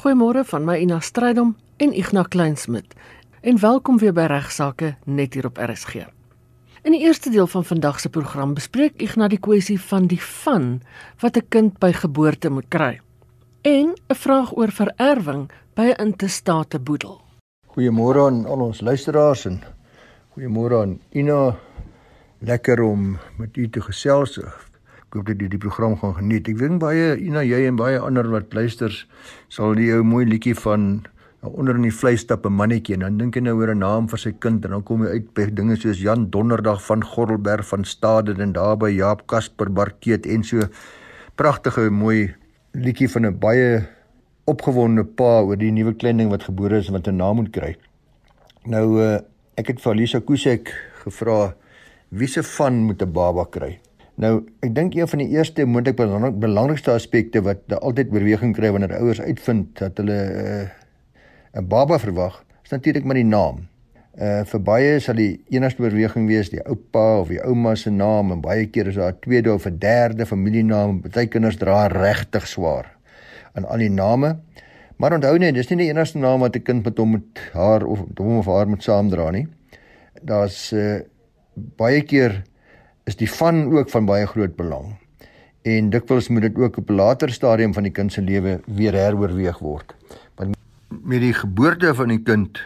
Goeiemôre van my Ina Strydom en Ignas Kleinsmid. En welkom weer by Regsake net hier op RSG. In die eerste deel van vandag se program bespreek Ignas die kwessie van die van wat 'n kind by geboorte moet kry en 'n vraag oor vererwing by 'n intestate boedel. Goeiemôre aan al ons luisteraars en goeiemôre aan Ina. Lekker om met u te gesels. Ek hoop dat jy die program gaan geniet. Ek dink baie Ina jy en baie ander wat luisters sal die ou mooi liedjie van nou, onder in die vleisstap 'n mannetjie en dan dink jy nou oor 'n naam vir sy kind en dan kom jy uit by dinge soos Jan Donderdag van Gordelberg van Stade en daar by Jaap Kasper Barkeet en so pragtige mooi liedjie van 'n baie opgewonde pa oor die nuwe klein ding wat gebore is en wat 'n naam moet kry. Nou uh, ek het vir Alisa Kusek gevra wie se van moet 'n baba kry? Nou, ek dink een van die eerste moontlik belangrikste aspekte wat altyd beweging kry wanneer ouers uitvind dat hulle eh, 'n uh, baba verwag, is natuurlik maar die naam. Uh vir baie sal die enigste beweging wees die oupa of die ouma se naam en baie keer is daar 'n tweede of 'n derde familienaam. Party kinders dra regtig swaar aan al die name. Maar onthou net, dis nie die enigste naam wat 'n kind met hom met haar of hom of haar moet saamdra nie. Daar's uh baie keer is die van ook van baie groot belang. En dikwels moet dit ook op 'n later stadium van die kind se lewe weer heroorweeg word. Want met die geboorte van die kind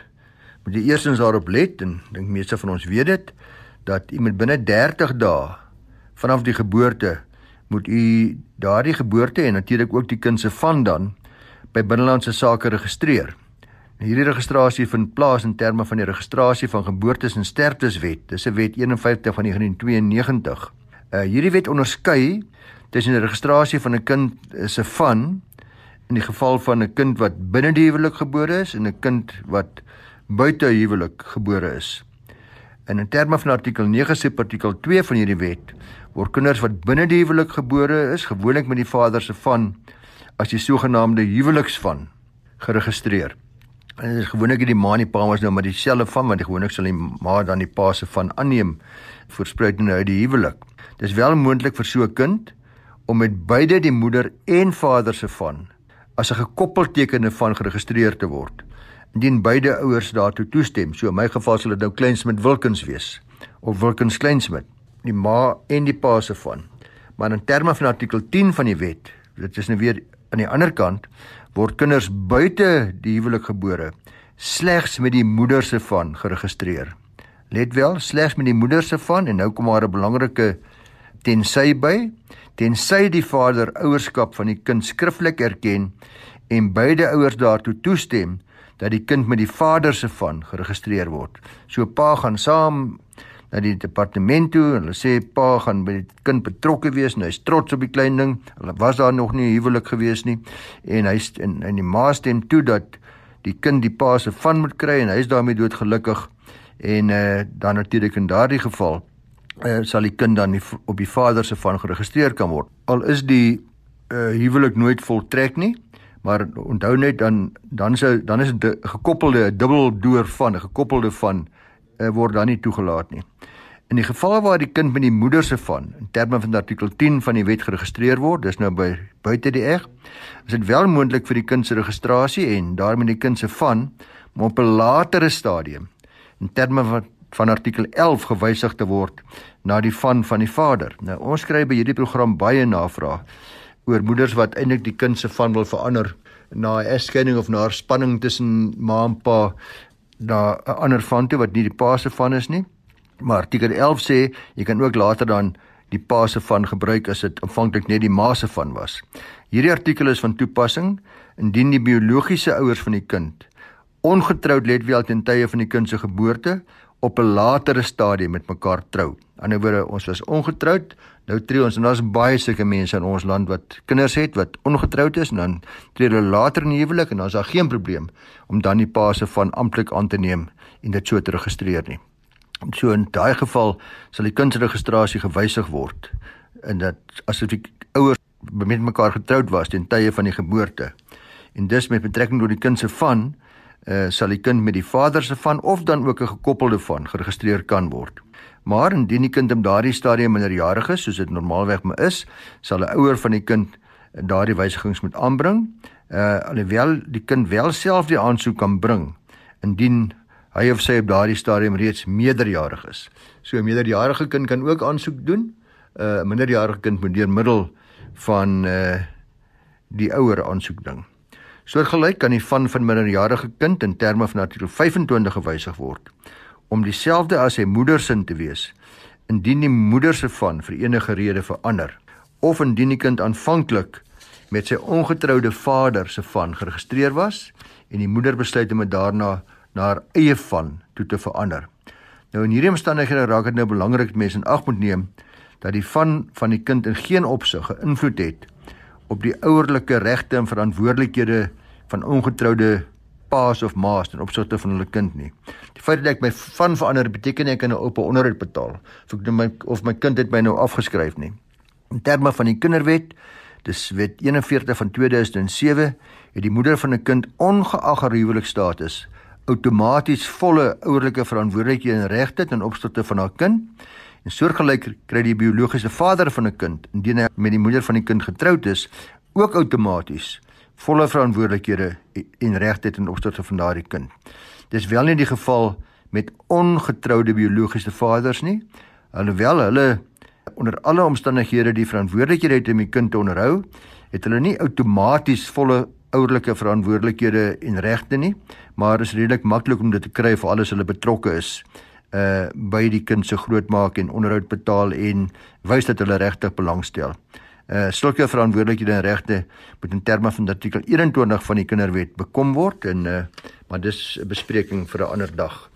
moet jy eersins daarop let en dink meeste van ons weet dit dat iemand binne 30 dae vanaf die geboorte moet u daardie geboorte en natuurlik ook die kind se van dan by binnelandse sake registreer. Hierdie registrasie vind plaas in terme van die registrasie van geboortes en sterftes wet. Dis 'n wet 51 van 1992. Uh hierdie wet onderskei tussen die registrasie van 'n kind se van in die geval van 'n kind wat binne die huwelik gebore is en 'n kind wat buite huwelik gebore is. En in terme van artikel 9 se artikel 2 van hierdie wet word kinders wat binne die huwelik gebore is gewoonlik met die vader se van as die sogenaamde huweliksvan geregistreer. En dit is gewoonlik die ma en die pa was nou maar dieselfde van want gewoonlik sal die ma dan die pa se van aanneem voorspruitende uit die huwelik. Dis wel moontlik vir so 'n kind om met beide die moeder en vader se van as 'n gekoppeltekende van geregistreer te word indien beide ouers daartoe toestem. So in my geval sal dit nou Kleinsmid Wilkins wees of Wilkins Kleinsmid, die ma en die pa se van. Maar in terme van artikel 10 van die wet, dit is nou weer aan die ander kant word kinders buite die huwelik gebore slegs met die moeder se van geregistreer. Let wel, slegs met die moeder se van en nou kom maar 'n belangrike tensy by, tensy die vader ouerskap van die kind skriftelik erken en beide ouers daartoe toestem dat die kind met die vader se van geregistreer word. So pa gaan saam na die departement toe en hulle sê pa gaan by die kind betrokke wees en hy's trots op die klein ding. Hulle was daar nog nie huwelik gewees nie en hy en, en die ma stem toe dat die kind die pa se van moet kry en hy's daarmee doodgelukkig en uh, dan natuurlik in daardie geval uh, sal die kind dan die, op die vader se van geregistreer kan word. Al is die uh, huwelik nooit voltrek nie Maar onthou net dan dan sou dan is dit gekoppelde dubbel door van 'n gekoppelde van uh, word dan nie toegelaat nie. In die geval waar die kind met die moeder se van in terme van artikel 10 van die wet geregistreer word, dis nou by buite die eg, is dit wel moontlik vir die kind se registrasie en daarmee die kind se van maar op 'n latere stadium in terme van van artikel 11 gewysig te word na die van van die vader. Nou ons kry by hierdie program baie navrae oor moeders wat eintlik die kind se van wil verander na 'n egskeiding of na 'n spanning tussen ma en pa na 'n ander van toe wat nie die pa se van is nie. Maar artikel 11 sê jy kan ook later dan die pa se van gebruik as dit aanvanklik net die ma se van was. Hierdie artikel is van toepassing indien die biologiese ouers van die kind ongetroud let wel ten tye van die kind se geboorte op 'n latere stadium met mekaar trou. Aan die ander woorde, ons was ongetroud, nou tree ons en daar's baie sulke mense in ons land wat kinders het wat ongetroud is en dan tree hulle later in die huwelik en dan is daar geen probleem om dan die pa se van amptelik aan te neem en dit so te registreer nie. So in daai geval sal die kindsregistrasie gewysig word en dat asof die ouers met mekaar getroud was ten tye van die geboorte. En dus met betrekking tot die kind se van uh, sal die kind met die vader se van of dan ook 'n gekoppelde van geregistreer kan word. Maar indien die kind in daardie stadium minderjarig is, soos dit normaalweg maar is, sal 'n ouer van die kind daardie wysigings moet aanbring uh alhoewel die kind wel self die aansoek kan bring indien hy of sy op daardie stadium reeds meerderjarig is. So 'n meerderjarige kind kan ook aansoek doen. Uh, 'n uh, minderjarige kind moet deur middel van uh die ouer aansoek ding. Soortgelyk kan die van van minderjarige kind in terme van artikel 25 gewysig word om dieselfde as sy moeder se te wees indien die moeder se van vir enige rede verander of indien die kind aanvanklik met sy ongetroude vader se van geregistreer was en die moeder besluit om dit daarna na haar eie van toe te verander. Nou in hierdie omstandighede raak dit nou belangrik dat mense in ag moet neem dat die van van die kind in geen opsig 'n invloed het op die ouerlike regte en verantwoordelikhede van ongetroude paas of maas ten opsigte van hulle kind nie. Die feit dat ek my van verander beteken ek kan 'n oupa onderhoud betaal of ek my of my kind het my nou afgeskryf nie. In terme van die kinderwet, dis wet 41 van 2007, het die moeder van 'n kind ongeag haar huwelikstatus outomaties volle ouerlike verantwoordelikhede en regte ten opsigte van haar kind. En soortgelyk kry die biologiese vader van 'n kind, indien hy met die moeder van die kind getroud is, ook outomaties volle verantwoordelikhede en regte ten opsigte van daardie kind. Dis wel nie die geval met ongetroude biologiese vaders nie, alhoewel hulle onder alle omstandighede die verantwoordelikhede het om die kind te onderhou, het hulle nie outomaties volle ouerlike verantwoordelikhede en regte nie, maar is redelik maklik om dit te kry vir alles hulle betrokke is uh by die kind se grootmaak en onderhoud betaal en wys dat hulle regtig belangstel. Uh sulke verantwoordelikhede en regte moet in terme van artikel 21 van die Kinderwet bekom word en uh maar dis 'n bespreking vir 'n ander dag.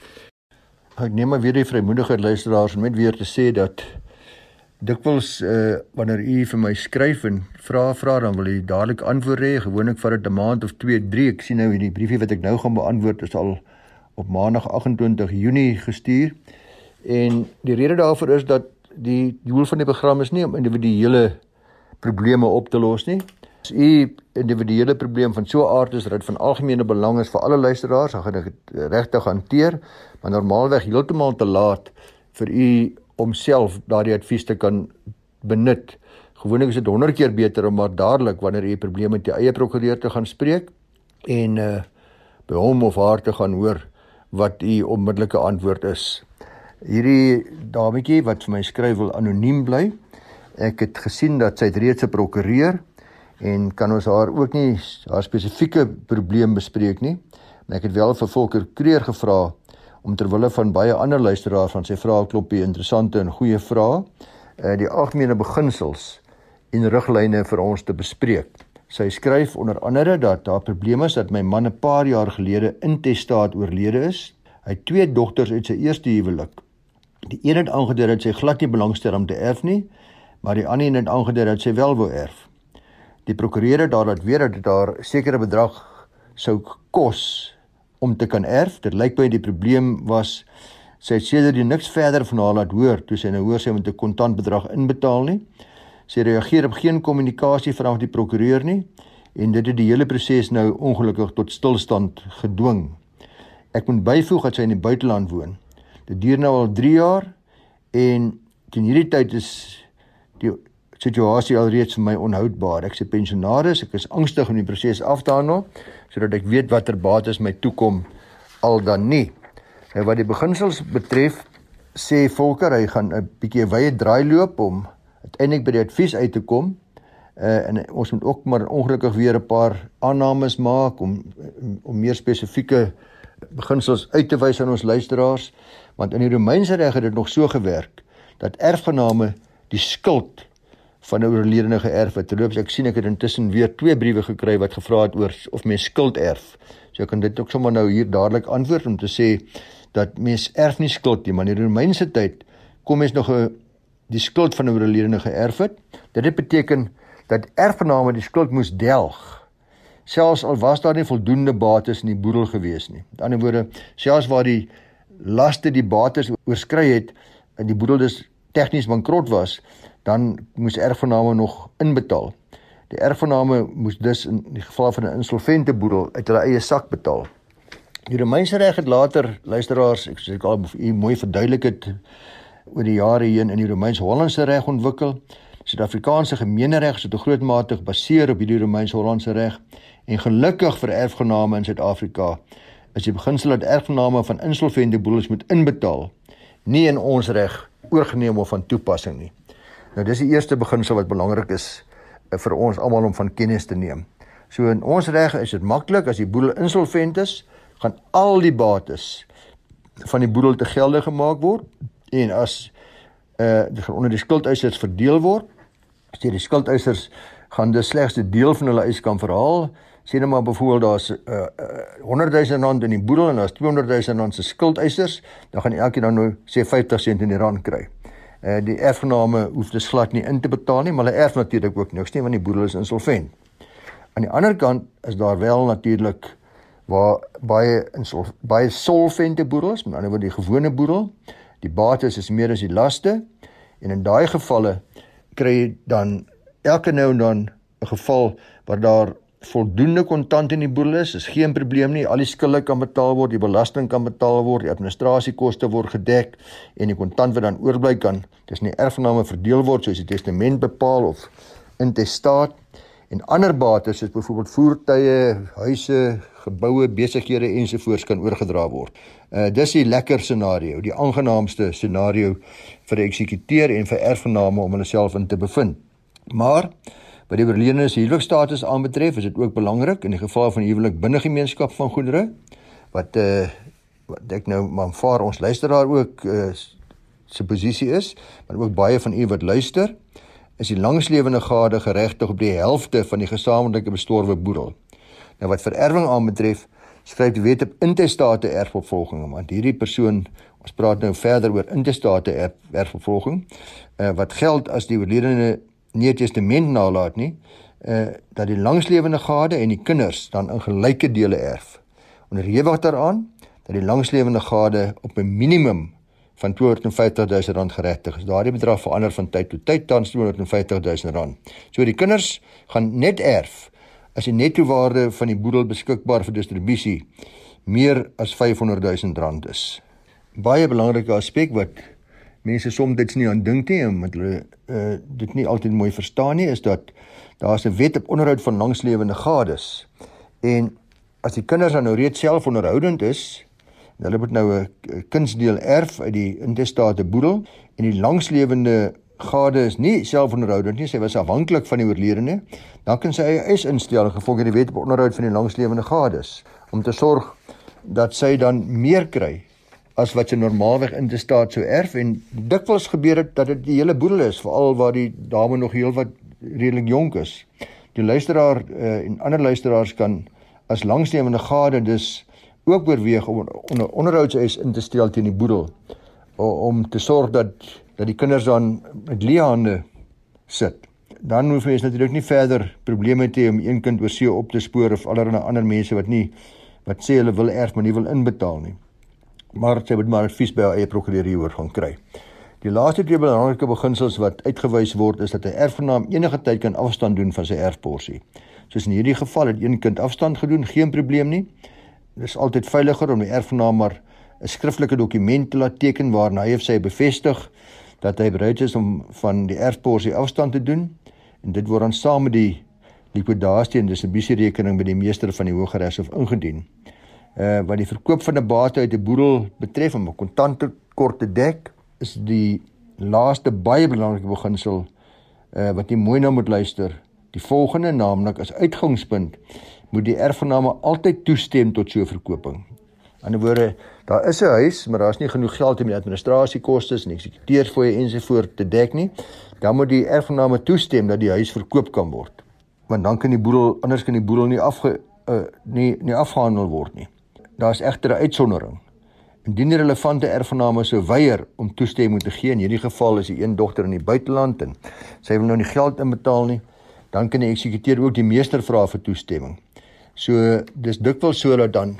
Ek neem maar weer die vrymoedige luisteraars om net weer te sê dat dikwels uh wanneer u vir my skryf en vra vra dan wil u dadelik antwoord hê gewoonlik vir 'n maand of 2 3 ek sien nou hierdie briefie wat ek nou gaan beantwoord is al op maandag 28 Junie gestuur. En die rede daarvoor is dat die doel van die program is nie om individuele probleme op te los nie. As u individuele probleem van so 'n aard is dat dit van algemene belang is vir alle luisteraars dan gaan ek dit regtig hanteer. Maar normaalweg heeltemal te laat vir u om self daardie advies te kan benut. Gewoonlik is dit 100 keer beter om maar dadelik wanneer jy 'n probleem met jou eie prokureur te gaan spreek en uh by hom of haar te gaan hoor wat u onmiddellike antwoord is. Hierdie dametjie wat vir my skryf wil anoniem bly. Ek het gesien dat sy reeds 'n prokureur en kan ons haar ook nie haar spesifieke probleem bespreek nie. Maar ek het wel vir Volker Kreer gevra om ter wille van baie ander luisteraars van sy vrae kloppie interessante en goeie vrae uh die algemene beginsels en riglyne vir ons te bespreek. Sy skryf onder andere dat daar probleme is dat my man 'n paar jaar gelede intestaat oorlede is. Hy het twee dogters uit sy eerste huwelik. Die een het aangedui dat sy glad nie belangstel om te erf nie, maar die ander een het aangedui dat sy wel wou erf. Die prokureur het daar laat weet dat dit haar sekere bedrag sou kos om te kan erf. Dit lyk baie die probleem was sy het sedert niks verder van haar laat hoor toe sy nou hoor sy moet 'n kontant bedrag inbetaal nie. Sy reageer op geen kommunikasie vanaf die prokureur nie en dit het die hele proses nou ongelukkig tot stilstand gedwing. Ek moet byvoeg dat sy in die buiteland woon. Dit duur nou al 3 jaar en teen hierdie tyd is die situasie alreeds vir my onhoudbaar. Ek is 'n pensionaris, ek is angstig om die proses af te handel sodat ek weet watter bates my toekom al dan nie. Nou wat die beginsels betref, sê Volker hy gaan 'n bietjie wye draai loop om uiteindelik by die advies uit te kom. Uh, en ons moet ook maar ongelukkig weer 'n paar aannames maak om om meer spesifieke beginsels uit te wys aan ons luisteraars want in die Romeinse reg het dit nog so gewerk dat erfgename die skuld van 'n oorledene geërf het. Terloops, ek sien ek het intussen weer twee briewe gekry wat gevra het oor of mens skuld erf. So ek kan dit ook sommer nou hier dadelik antwoord om te sê dat mens erf nie skuld nie, maar in die Romeinse tyd kom mens nog 'n die skuld van 'n oorledene geërf het. Dit het beteken dat erfgename die skuld moes delg. Selfs al was daar nie voldoende bates in die boedel gewees nie. Met ander woorde, selfs waar die laste die bates oorskry het en die boedel dus tegnies bankrot was, dan moes erfgename nog inbetaal. Die erfgename moes dus in die geval van 'n insolvente boedel uit hulle eie sak betaal. Die Romeinse reg het later, luisteraars, ek sê ek al mooi verduidelik het oor die jare heen in die Romeins-Hollandse reg ontwikkel. Suid-Afrikaanse gemeenereg is tot 'n groot mate gebaseer op hierdie Romeins-Hollandse reg en gelukkig vir erfgename in Suid-Afrika is die beginsel dat erfgename van insolvente boedels moet inbetaal nie in ons reg oorgeneem of van toepassing nie. Nou dis die eerste beginsel wat belangrik is uh, vir ons almal om van kennis te neem. So in ons reg is dit maklik as die boedel insolvent is, gaan al die bates van die boedel te gelde gemaak word en as uh onder die skuldeisers verdeel word, as die skuldeisers gaan dis slegs 'n deel van hulle eis kan verhaal, sien nou maar byvoorbeeld daar's uh, uh 100 000 rand in die boedel en daar's 200 000 rand se skuldeisers, dan gaan elkeen dan nou sê 50 sent in die rand kry. Uh die erfgename hoef dit glad nie in te betaal nie, maar hulle erf natuurlik ook niks nie want die boedel is insolvent. Aan die ander kant is daar wel natuurlik waar baie insolf baie solvente boedels, met ander woorde die gewone boedel, die bates is meer as die laste en in daai gevalle kry jy dan elke nou en dan 'n geval waar daar voldoende kontant in die boedel is, is geen probleem nie. Al die skulde kan betaal word, die belasting kan betaal word, die administrasiekoste word gedek en die kontant wat dan oorbly kan tussen die erfgename verdeel word soos die testament bepaal of intestaat en ander bates soos byvoorbeeld voertuie, huise, geboue, besighede ensovoorts kan oorgedra word. Uh dis die lekker scenario, die aangenaamste scenario vir 'n eksekuteur en vir erfgename om hulle self in te bevind. Maar wat die oorledene se huwelikstatus aanbetref, is dit ook belangrik in die geval van huwelik binne gemeenskap van goedere wat uh wat ek nou maar vaar ons luisteraar ook uh se posisie is, maar ook baie van u wat luister is die langslewende gade geregtig op die helfte van die gesamentlike bestorwe boedel. Nou wat vererwing aanbetref, skryf die wet op intestate erfopvolging, want hierdie persoon, ons praat nou verder oor intestate erfopvolging, uh, wat geld as die oorledene nie 'n testament nalat nie, uh dat die langslewende gade en die kinders dan in gelyke dele erf. Onderhewig daaraan dat die langslewende gade op 'n minimum van 250 000 rand geregtig is. Daardie bedrag verander van tyd tot tyd tans 250 000 rand. So die kinders gaan net erf as die netto waarde van die boedel beskikbaar vir distribusie meer as 500 000 rand is. Baie belangrike aspek wat mense soms dit nie aan dink nie omdat hulle uh, dit nie altyd mooi verstaan nie is dat daar's 'n wet op onderhoud van langslewende gades. En as die kinders dan nou reeds self onderhoudend is, Hulle moet nou 'n kunsdeel erf uit die intestate boedel en die langslewende gade is nie selfonderhoudend nie, sy was afhanklik van die oorledene. Dan kan sy eie eis instel gevolg die wet op onderhoud van die langslewende gades om te sorg dat sy dan meer kry as wat sy normaalweg intestate sou erf en dikwels gebeur dit dat dit die hele boedel is veral waar die dame nog heelwat redelik jonk is. Die luisteraar uh, en ander luisteraars kan as langslewende gade dus ook oorweeg om onder onderhoudseis in te stel teen die boedel om te sorg dat dat die kinders dan met leë hande sit. Dan hoef jy natuurlik nie verder probleme te hê om een kind oor see op te spoor of allerlei ander mense wat nie wat sê hulle wil erf maar nie wil inbetaal nie. Maar jy moet maar advies by jou eie prokureur hieroor gaan kry. Die laaste twee belangrike beginsels wat uitgewys word is dat 'n erfgenaam enige tyd kan afstand doen van sy erfporsie. Soos in hierdie geval het een kind afstand gedoen, geen probleem nie dis altyd veiliger om die erfgenaam maar 'n skriftelike dokument te laat teken waarna hy of sy bevestig dat hy bereid is om van die erfporsie afstand te doen en dit word dan saam met die likwidasie en distribusierekening by die meester van die Hooggeregshof ingedien. Uh wat die verkoop van 'n bate uit 'n boedel betref om 'n kontante kort te dek, is die laaste baie belangrike beginsel uh wat jy mooi na moet luister. Die volgende naamlik as uitgangspunt moet die erfgename altyd toestem tot so 'n verkoping. In 'n woorde, daar is 'n huis, maar daar's nie genoeg geld om die administrasiekoste en eksekuteursfooie ensovoorts te dek nie. Dan moet die erfgename toestem dat die huis verkoop kan word. Want dan kan die boedel anders kan die boedel nie afge uh, nie nie afgehandel word nie. Daar's egter 'n uitsondering. Indien die relevante erfgename sou weier om toestemming te gee, in hierdie geval is die een dogter in die buiteland en sy wil nou nie geld inbetaal nie, dan kan die eksekuteur ook die meester vra vir toestemming. So dis dikwels so dat dan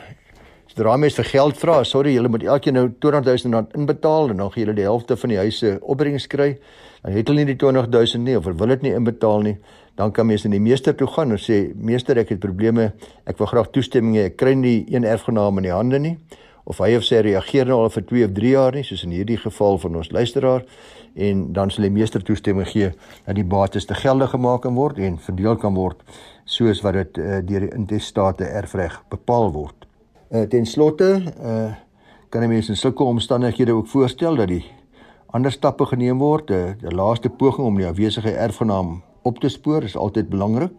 sodra mense vir geld vra, sorry, julle moet elkeen nou 20000 rand inbetaal en dan gee julle die helfte van die huis se opbrengs kry. Dan het hulle nie die 20000 nie of wil dit nie inbetaal nie. Dan kan mense na die meester toe gaan en sê meester, ek het probleme. Ek wil graag toestemming hê. Ek kry nie een erfgenaam in die hande nie of hy of sy reageer nou al vir 2 of 3 jaar nie, soos in hierdie geval van ons luisteraar, en dan sal die meester toestemming gee dat die bates te geldig gemaak kan word en verdeel kan word soos wat dit uh, deur die intestate erfreg bepaal word. Uh, ten slotte uh, kan 'n mens in sulke omstandighede ook voorstel dat die ander stappe geneem word. uh, laaste poging om die afwesige erfgenaam op te spoor is altyd belangrik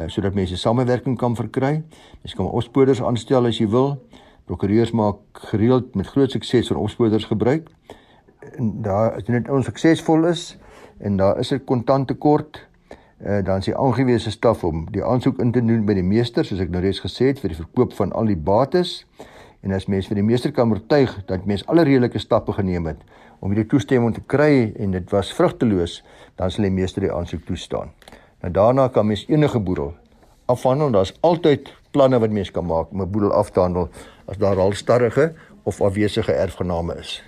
uh, sodat mense samewerking kan verkry. Mens kan opspoorders aanstel as jy wil. Prokureurs maak gereeld met groot sukses van opspoorders gebruik. En daar as dit onsuksesvol is en daar is 'n kontantekort, uh, dan is die aangewese staf om die aansoek in te doen by die meester, soos ek nou reeds gesê het, vir die verkoop van al die bates. En as mens vir die meester kan oortuig dat mens alle redelike stappe geneem het om hierdie toestemming te kry en dit was vrugteloos, dan sal die meester die aansoek toestaan. Nou daarna kan mens enige boedel afhandel. Daar's altyd planne wat mens kan maak om 'n boedel af te handel as daar al starrige of afwesige erfgename is.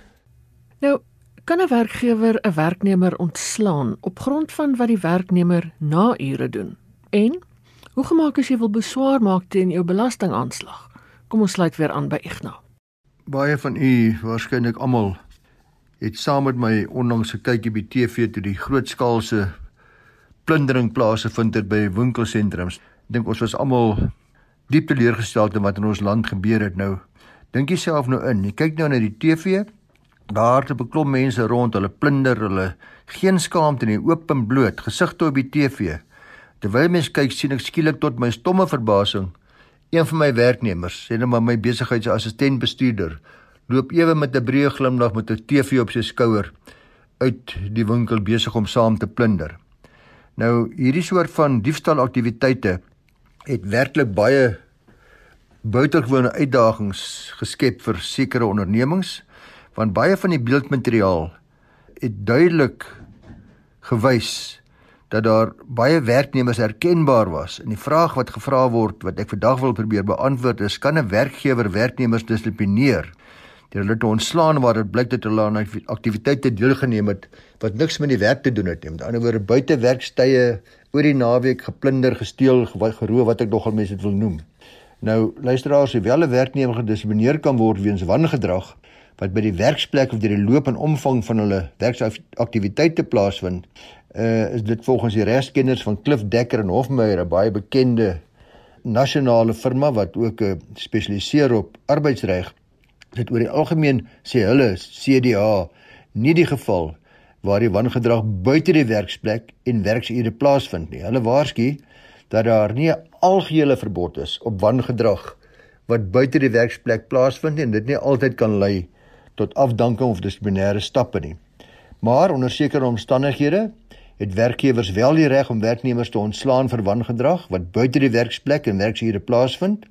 Nou, kan 'n werkgewer 'n werknemer ontslaan op grond van wat die werknemer na ure doen? En hoe gemaak as jy wil beswaar maak teen jou belastingaanslag? Kom ons sluit weer aan by Ignas. Baie van u, waarskynlik almal, het saam met my onlangs gekyk op die TV toe die grootskaalse plundering plase vind het by winkelsentrums. Ek dink ons was almal diep teleurgestel te wat in ons land gebeur het nou. Dink jouself nou in, jy kyk nou na die TV, daar te beklom mense rond, hulle plunder, hulle geen skaamte nie, oop en bloot, gesigte op die TV. Terwyl mens kyk, sien ek skielik tot my stomme verbasing een van my werknemers, sê net maar my besigheidsassistent bestuurder, loop ewe met 'n breë glimlag met 'n TV op sy skouer uit die winkel besig om saam te plunder. Nou hierdie soort van diefstalaktiwiteite het werklik baie buitengewone uitdagings geskep vir sekere ondernemings want baie van die beeldmateriaal het duidelik gewys dat daar baie werknemers herkenbaar was en die vraag wat gevra word wat ek vandag wil probeer beantwoord is kan 'n werkgewer werknemers dissiplineer deur hulle te ontslaan waar dit blyk dat hulle aan aktiwiteite deelgeneem het wat niks met die werk te doen het nie. Met ander woorde buite werkstye oor die naweek geplunder, gesteel, geroof wat ek nogal mense dit wil noem. Nou luisteraars, hoewel 'n werknemer gedissiplineer kan word weens wangedrag wat by die werksplek of deur die loop en omvang van hulle werksaktiwiteite plaasvind, uh, is dit volgens die regskenners van Cliff Dekker en Hofmeyer 'n baie bekende nasionale firma wat ook uh, spesialiseer op arbeidsreg dit oor die algemeen sê hulle CDA nie die geval waar die wangedrag buite die werksplek en werksure plaasvind nie. Hulle waarsku dat daar nie 'n algehele verbod is op wangedrag wat buite die werksplek plaasvind en dit nie altyd kan lei tot afdanking of dissiplinêre stappe nie. Maar onder sekere omstandighede het werkgewers wel die reg om werknemers te ontslaan vir wangedrag wat buite die werksplek en werksure plaasvind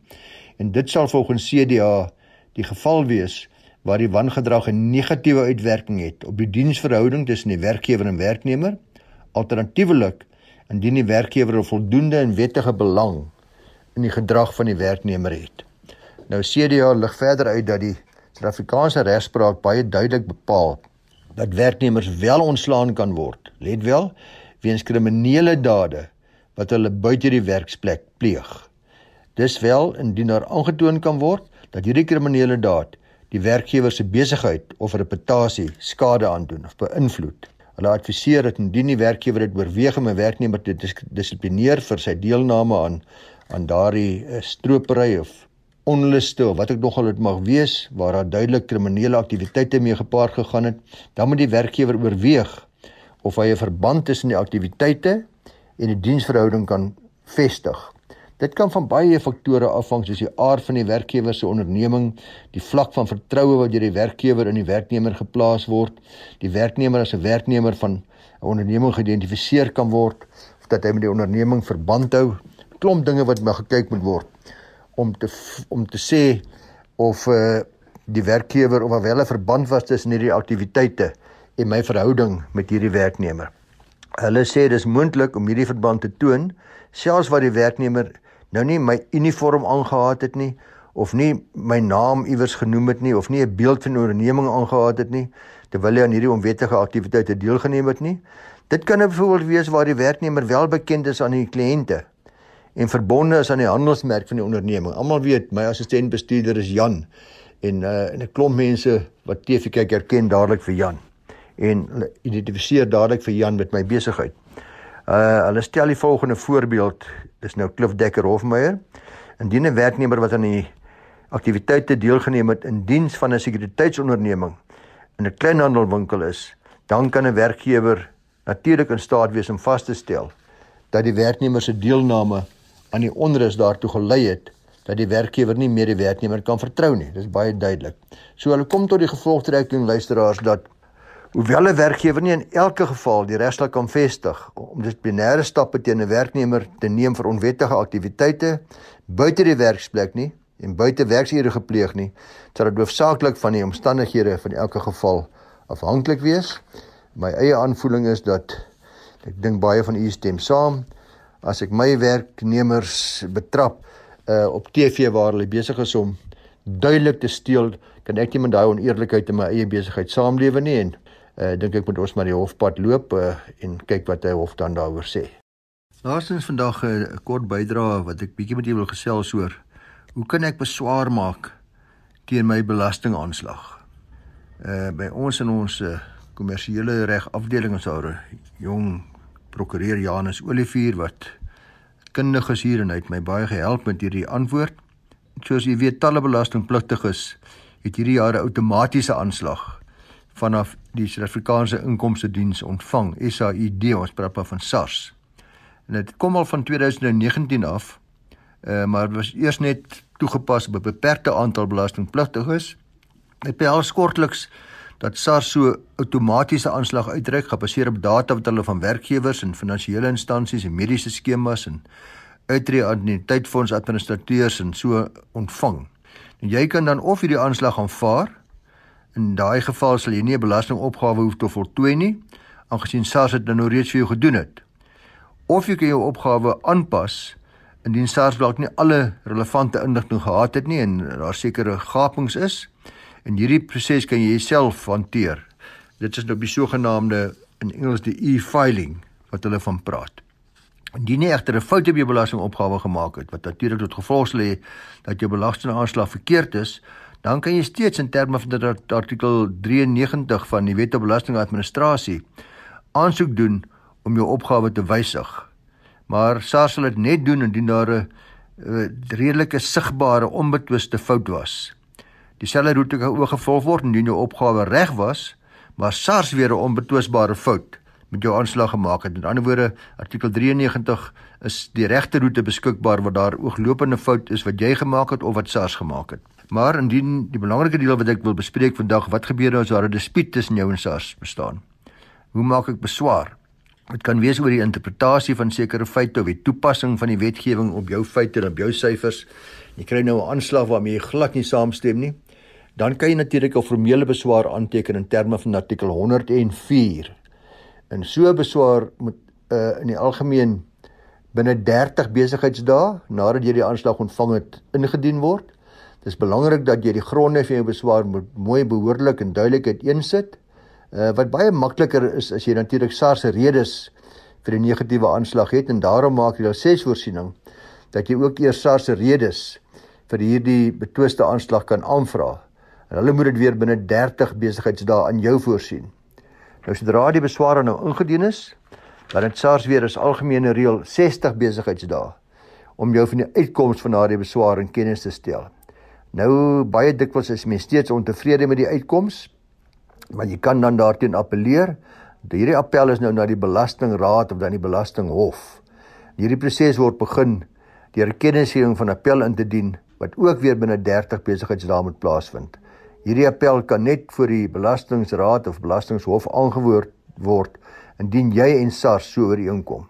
en dit sal volgens CDA die geval wees waar die wangedrag 'n negatiewe uitwerking het op die diensverhouding tussen die werkgewer en werknemer. Alternatiefelik indien die werkgewer 'n voldoende en wettige belang in die gedrag van die werknemer het. Nou CDA lig verder uit dat die Suid-Afrikaanse regspraak baie duidelik bepaal dat werknemers wel ontslaan kan word. Let wel, weens kriminele dade wat hulle buite die werksplek pleeg. Dis wel indien daar aangetoon kan word dat hierdie kriminele daad die werkgewer se besigheid of reputasie skade aandoen of beïnvloed. Hulle adviseer dat indien die werkgewer dit oorweeg om 'n werknemer te dissiplineer vir sy deelname aan aan daardie uh, stropery of onluste of wat ek nogal dit mag wees waar daar duidelik kriminele aktiwiteite mee gepaard gegaan het, dan moet die werkgewer oorweeg of hy 'n verband tussen die aktiwiteite en die diensverhouding kan vestig. Dit kan van baie faktore afhang soos die aard van die werkgewer se onderneming, die vlak van vertroue wat deur die werkgewer in die werknemer geplaas word, die werknemer as 'n werknemer van 'n onderneming geïdentifiseer kan word of dat hy met die onderneming verband hou. Klomp dinge wat moet gekyk moet word om te om te sê of uh die werkgewer of wel 'n verband was tussen hierdie aktiwiteite en my verhouding met hierdie werknemer. Hulle sê dis moontlik om hierdie verband te toon selfs waar die werknemer nou nie my uniform aangehad het nie of nie my naam iewers genoem het nie of nie 'n beeld van 'n onderneming aangehad het nie terwyl hy aan hierdie onwettige aktiwiteite deelgeneem het nie. Dit kan byvoorbeeld wees waar die werknemer wel bekend is aan die kliënte en verbonde is aan die handelsmerk van die onderneming. Almal weet my assistent bestuurder is Jan En uh en 'n klomp mense wat TV kyk herken dadelik vir Jan en hulle identifiseer dadelik vir Jan met my besigheid. Uh hulle stel die volgende voorbeeld, dis nou Cliff Dekker Hofmeyer. Indien 'n werknemer wat aan die aktiwiteite deelgeneem het in diens van 'n sekuriteitsonderneming in 'n kleinhandelwinkel is, dan kan 'n werkgewer natuurlik in staat wees om vas te stel dat die werknemer se deelname aan die onrus daartoe gelei het dat die werkgewer nie meer die werknemer kan vertrou nie. Dis baie duidelik. So hulle kom tot die gevolgtrekking luisteraars dat hoewel 'n werkgewer nie in elke geval die regstel kan vestig om dissiplinêre stappe teen 'n werknemer te neem vir onwettige aktiwiteite buite die werksplek nie en buite werksure gepleeg nie, sal dit hoofsaaklik van die omstandighede van elke geval afhanklik wees. My eie aanvoeling is dat ek dink baie van u stem saam as ek my werknemers betrap uh op TV waar hulle besig is om duidelik te steel, kan ek nie met daai oneerlikheid in my eie besigheid saamlewe nie en uh dink ek moet ons maar die hofpad loop uh, en kyk wat hy hof dan daaroor sê. Laastens vandag 'n uh, kort bydrae wat ek bietjie met julle wil gesels oor. Hoe kan ek beswaar maak teen my belastingaanslag? Uh by ons in ons uh, kommersiële reg afdeling ons daar 'n jong prokureur Janus Olivier wat kundig is hier en hy het my baie gehelp met hierdie antwoord. Soos jy weet, talle belastingpligtiges het hierdie jaar 'n outomatiese aanslag vanaf die Suid-Afrikaanse Inkomste Diens ontvang, SAID, ons praat van SARS. En dit kom al van 2019 af. Uh, maar was eers net toegepas op 'n beperkte aantal belastingpligtiges. Dit behels kortliks dat SARS so outomatiese aanslag uitreik gebaseer op data wat hulle van werkgewers en finansiële instansies en mediese skemas en uitreë annuïteitfonds administrateurs en so ontvang. En jy kan dan of hierdie aanslag aanvaar. In daai geval sal jy nie 'n belastingopgawe hoef te voltooi nie, aangesien SARS dit nou reeds vir jou gedoen het. Of jy kan jou opgawe aanpas indien SARS dalk nie alle relevante inligting gehad het nie en daar sekere gapings is En hierdie proses kan jy self hanteer. Dit is nou die sogenaamde in Engels die e-filing wat hulle van praat. Indien jy egter 'n fout op jou belastingopgawe gemaak het wat natuurlik tot gevolg hê dat jou belastingaanslag verkeerd is, dan kan jy steeds in terme van dit artikel 93 van die Wet op Belastingadministrasie aansoek doen om jou opgawe te wysig. Maar SARS sal dit net doen indien daar 'n redelike sigbare onbetwiste fout was. Dieselfde roete ook gevolg word indien jou opgawe reg was, maar SARS weer 'n onbetwisbare fout met jou aanslag gemaak het. Met ander woorde, artikel 93 is die regte roete beskikbaar waar daar ooglopende fout is wat jy gemaak het of wat SARS gemaak het. Maar indien die belangrike deel wat ek wil bespreek vandag, wat gebeur as daar 'n dispuut tussen jou en SARS bestaan? Hoe maak ek beswaar? Dit kan wees oor die interpretasie van sekere feite of die toepassing van die wetgewing op jou feite en op jou syfers. Jy kry nou 'n aanslag waarmee jy glad nie saamstem nie dan kan jy natuurlik 'n formele beswaar aanteken in terme van artikel 104. En so 'n beswaar moet uh, in die algemeen binne 30 besigheidsdae nadat jy die aanslag ontvang het ingedien word. Dit is belangrik dat jy die gronde vir jou beswaar moet mooi behoorlik en duidelik uiteensit. Uh, wat baie makliker is as jy natuurlik SARS se redes vir die negatiewe aanslag het en daarom maak jy 'n sesvoorsiening dat jy ook eers SARS se redes vir hierdie betwiste aanslag kan aanvra en hulle moet dit weer binne 30 besigheidsdae aan jou voorsien. Nou sodra die besware nou ingedien is, dan het SARS weer as algemene reël 60 besigheidsdae om jou van die uitkoms van daardie beswaar in kennis te stel. Nou baie dikwels is mense steeds ontevrede met die uitkoms, maar jy kan dan daarteen appeleer. Hierdie appel is nou na die belastingraad of dan die belastinghof. Hierdie proses word begin deur kennisgewing van appel in te dien wat ook weer binne 30 besigheidsdae moet plaasvind. Hierdie appel kan net voor die belastingraad of belastinghof aangewoord word indien jy en SARS so ooreenkom.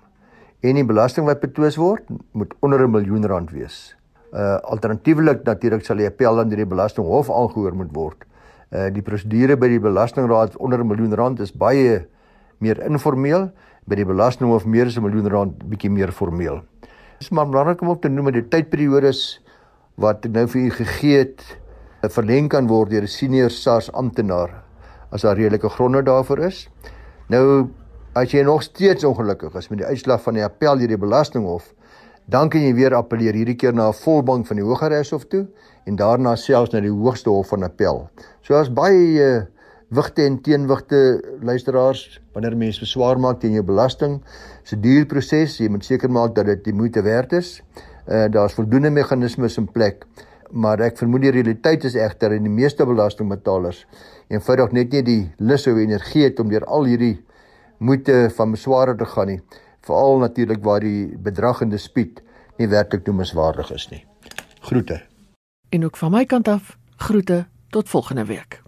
En die belasting wat betwis word, moet onder 'n miljoen rand wees. Uh alternatiefelik natuurlik sal die appel aan die belastinghof aangehoor moet word. Uh die prosedure by die belastingraad onder 'n miljoen rand is baie meer informeel, by die belastinghof meer as 'n miljoen rand bietjie meer formeel. Dis maar belangrik om op te noem dat die tydperiodes wat nou vir u gegee het verleng kan word deur 'n senior SARS amptenaar as daar redelike gronde daarvoor is. Nou as jy nog steeds ongelukkig is met die uitslag van die appel deur die belastinghof, Dan kan jy weer appeleer hierdie keer na 'n volbank van die Hooggeregshof toe en daarna selfs na die Hoogste Hof van Appel. So as baie uh, wigte en teenwigte luisteraars wanneer mense beswaar maak teen jou belasting. Dis 'n duur proses. Jy moet seker maak dat dit die moeite werd is. Uh daar's voldoende meganismes in plek. Maar ek vermoed die realiteit is egter in die meeste belastingbetalers eenvoudig net nie die lus of energie het om deur al hierdie moeite van besware te gaan nie. Veral natuurlik waar die bedrag en die spied nie werklik noemenswaardig is nie. Groete. En ook van my kant af, groete tot volgende week.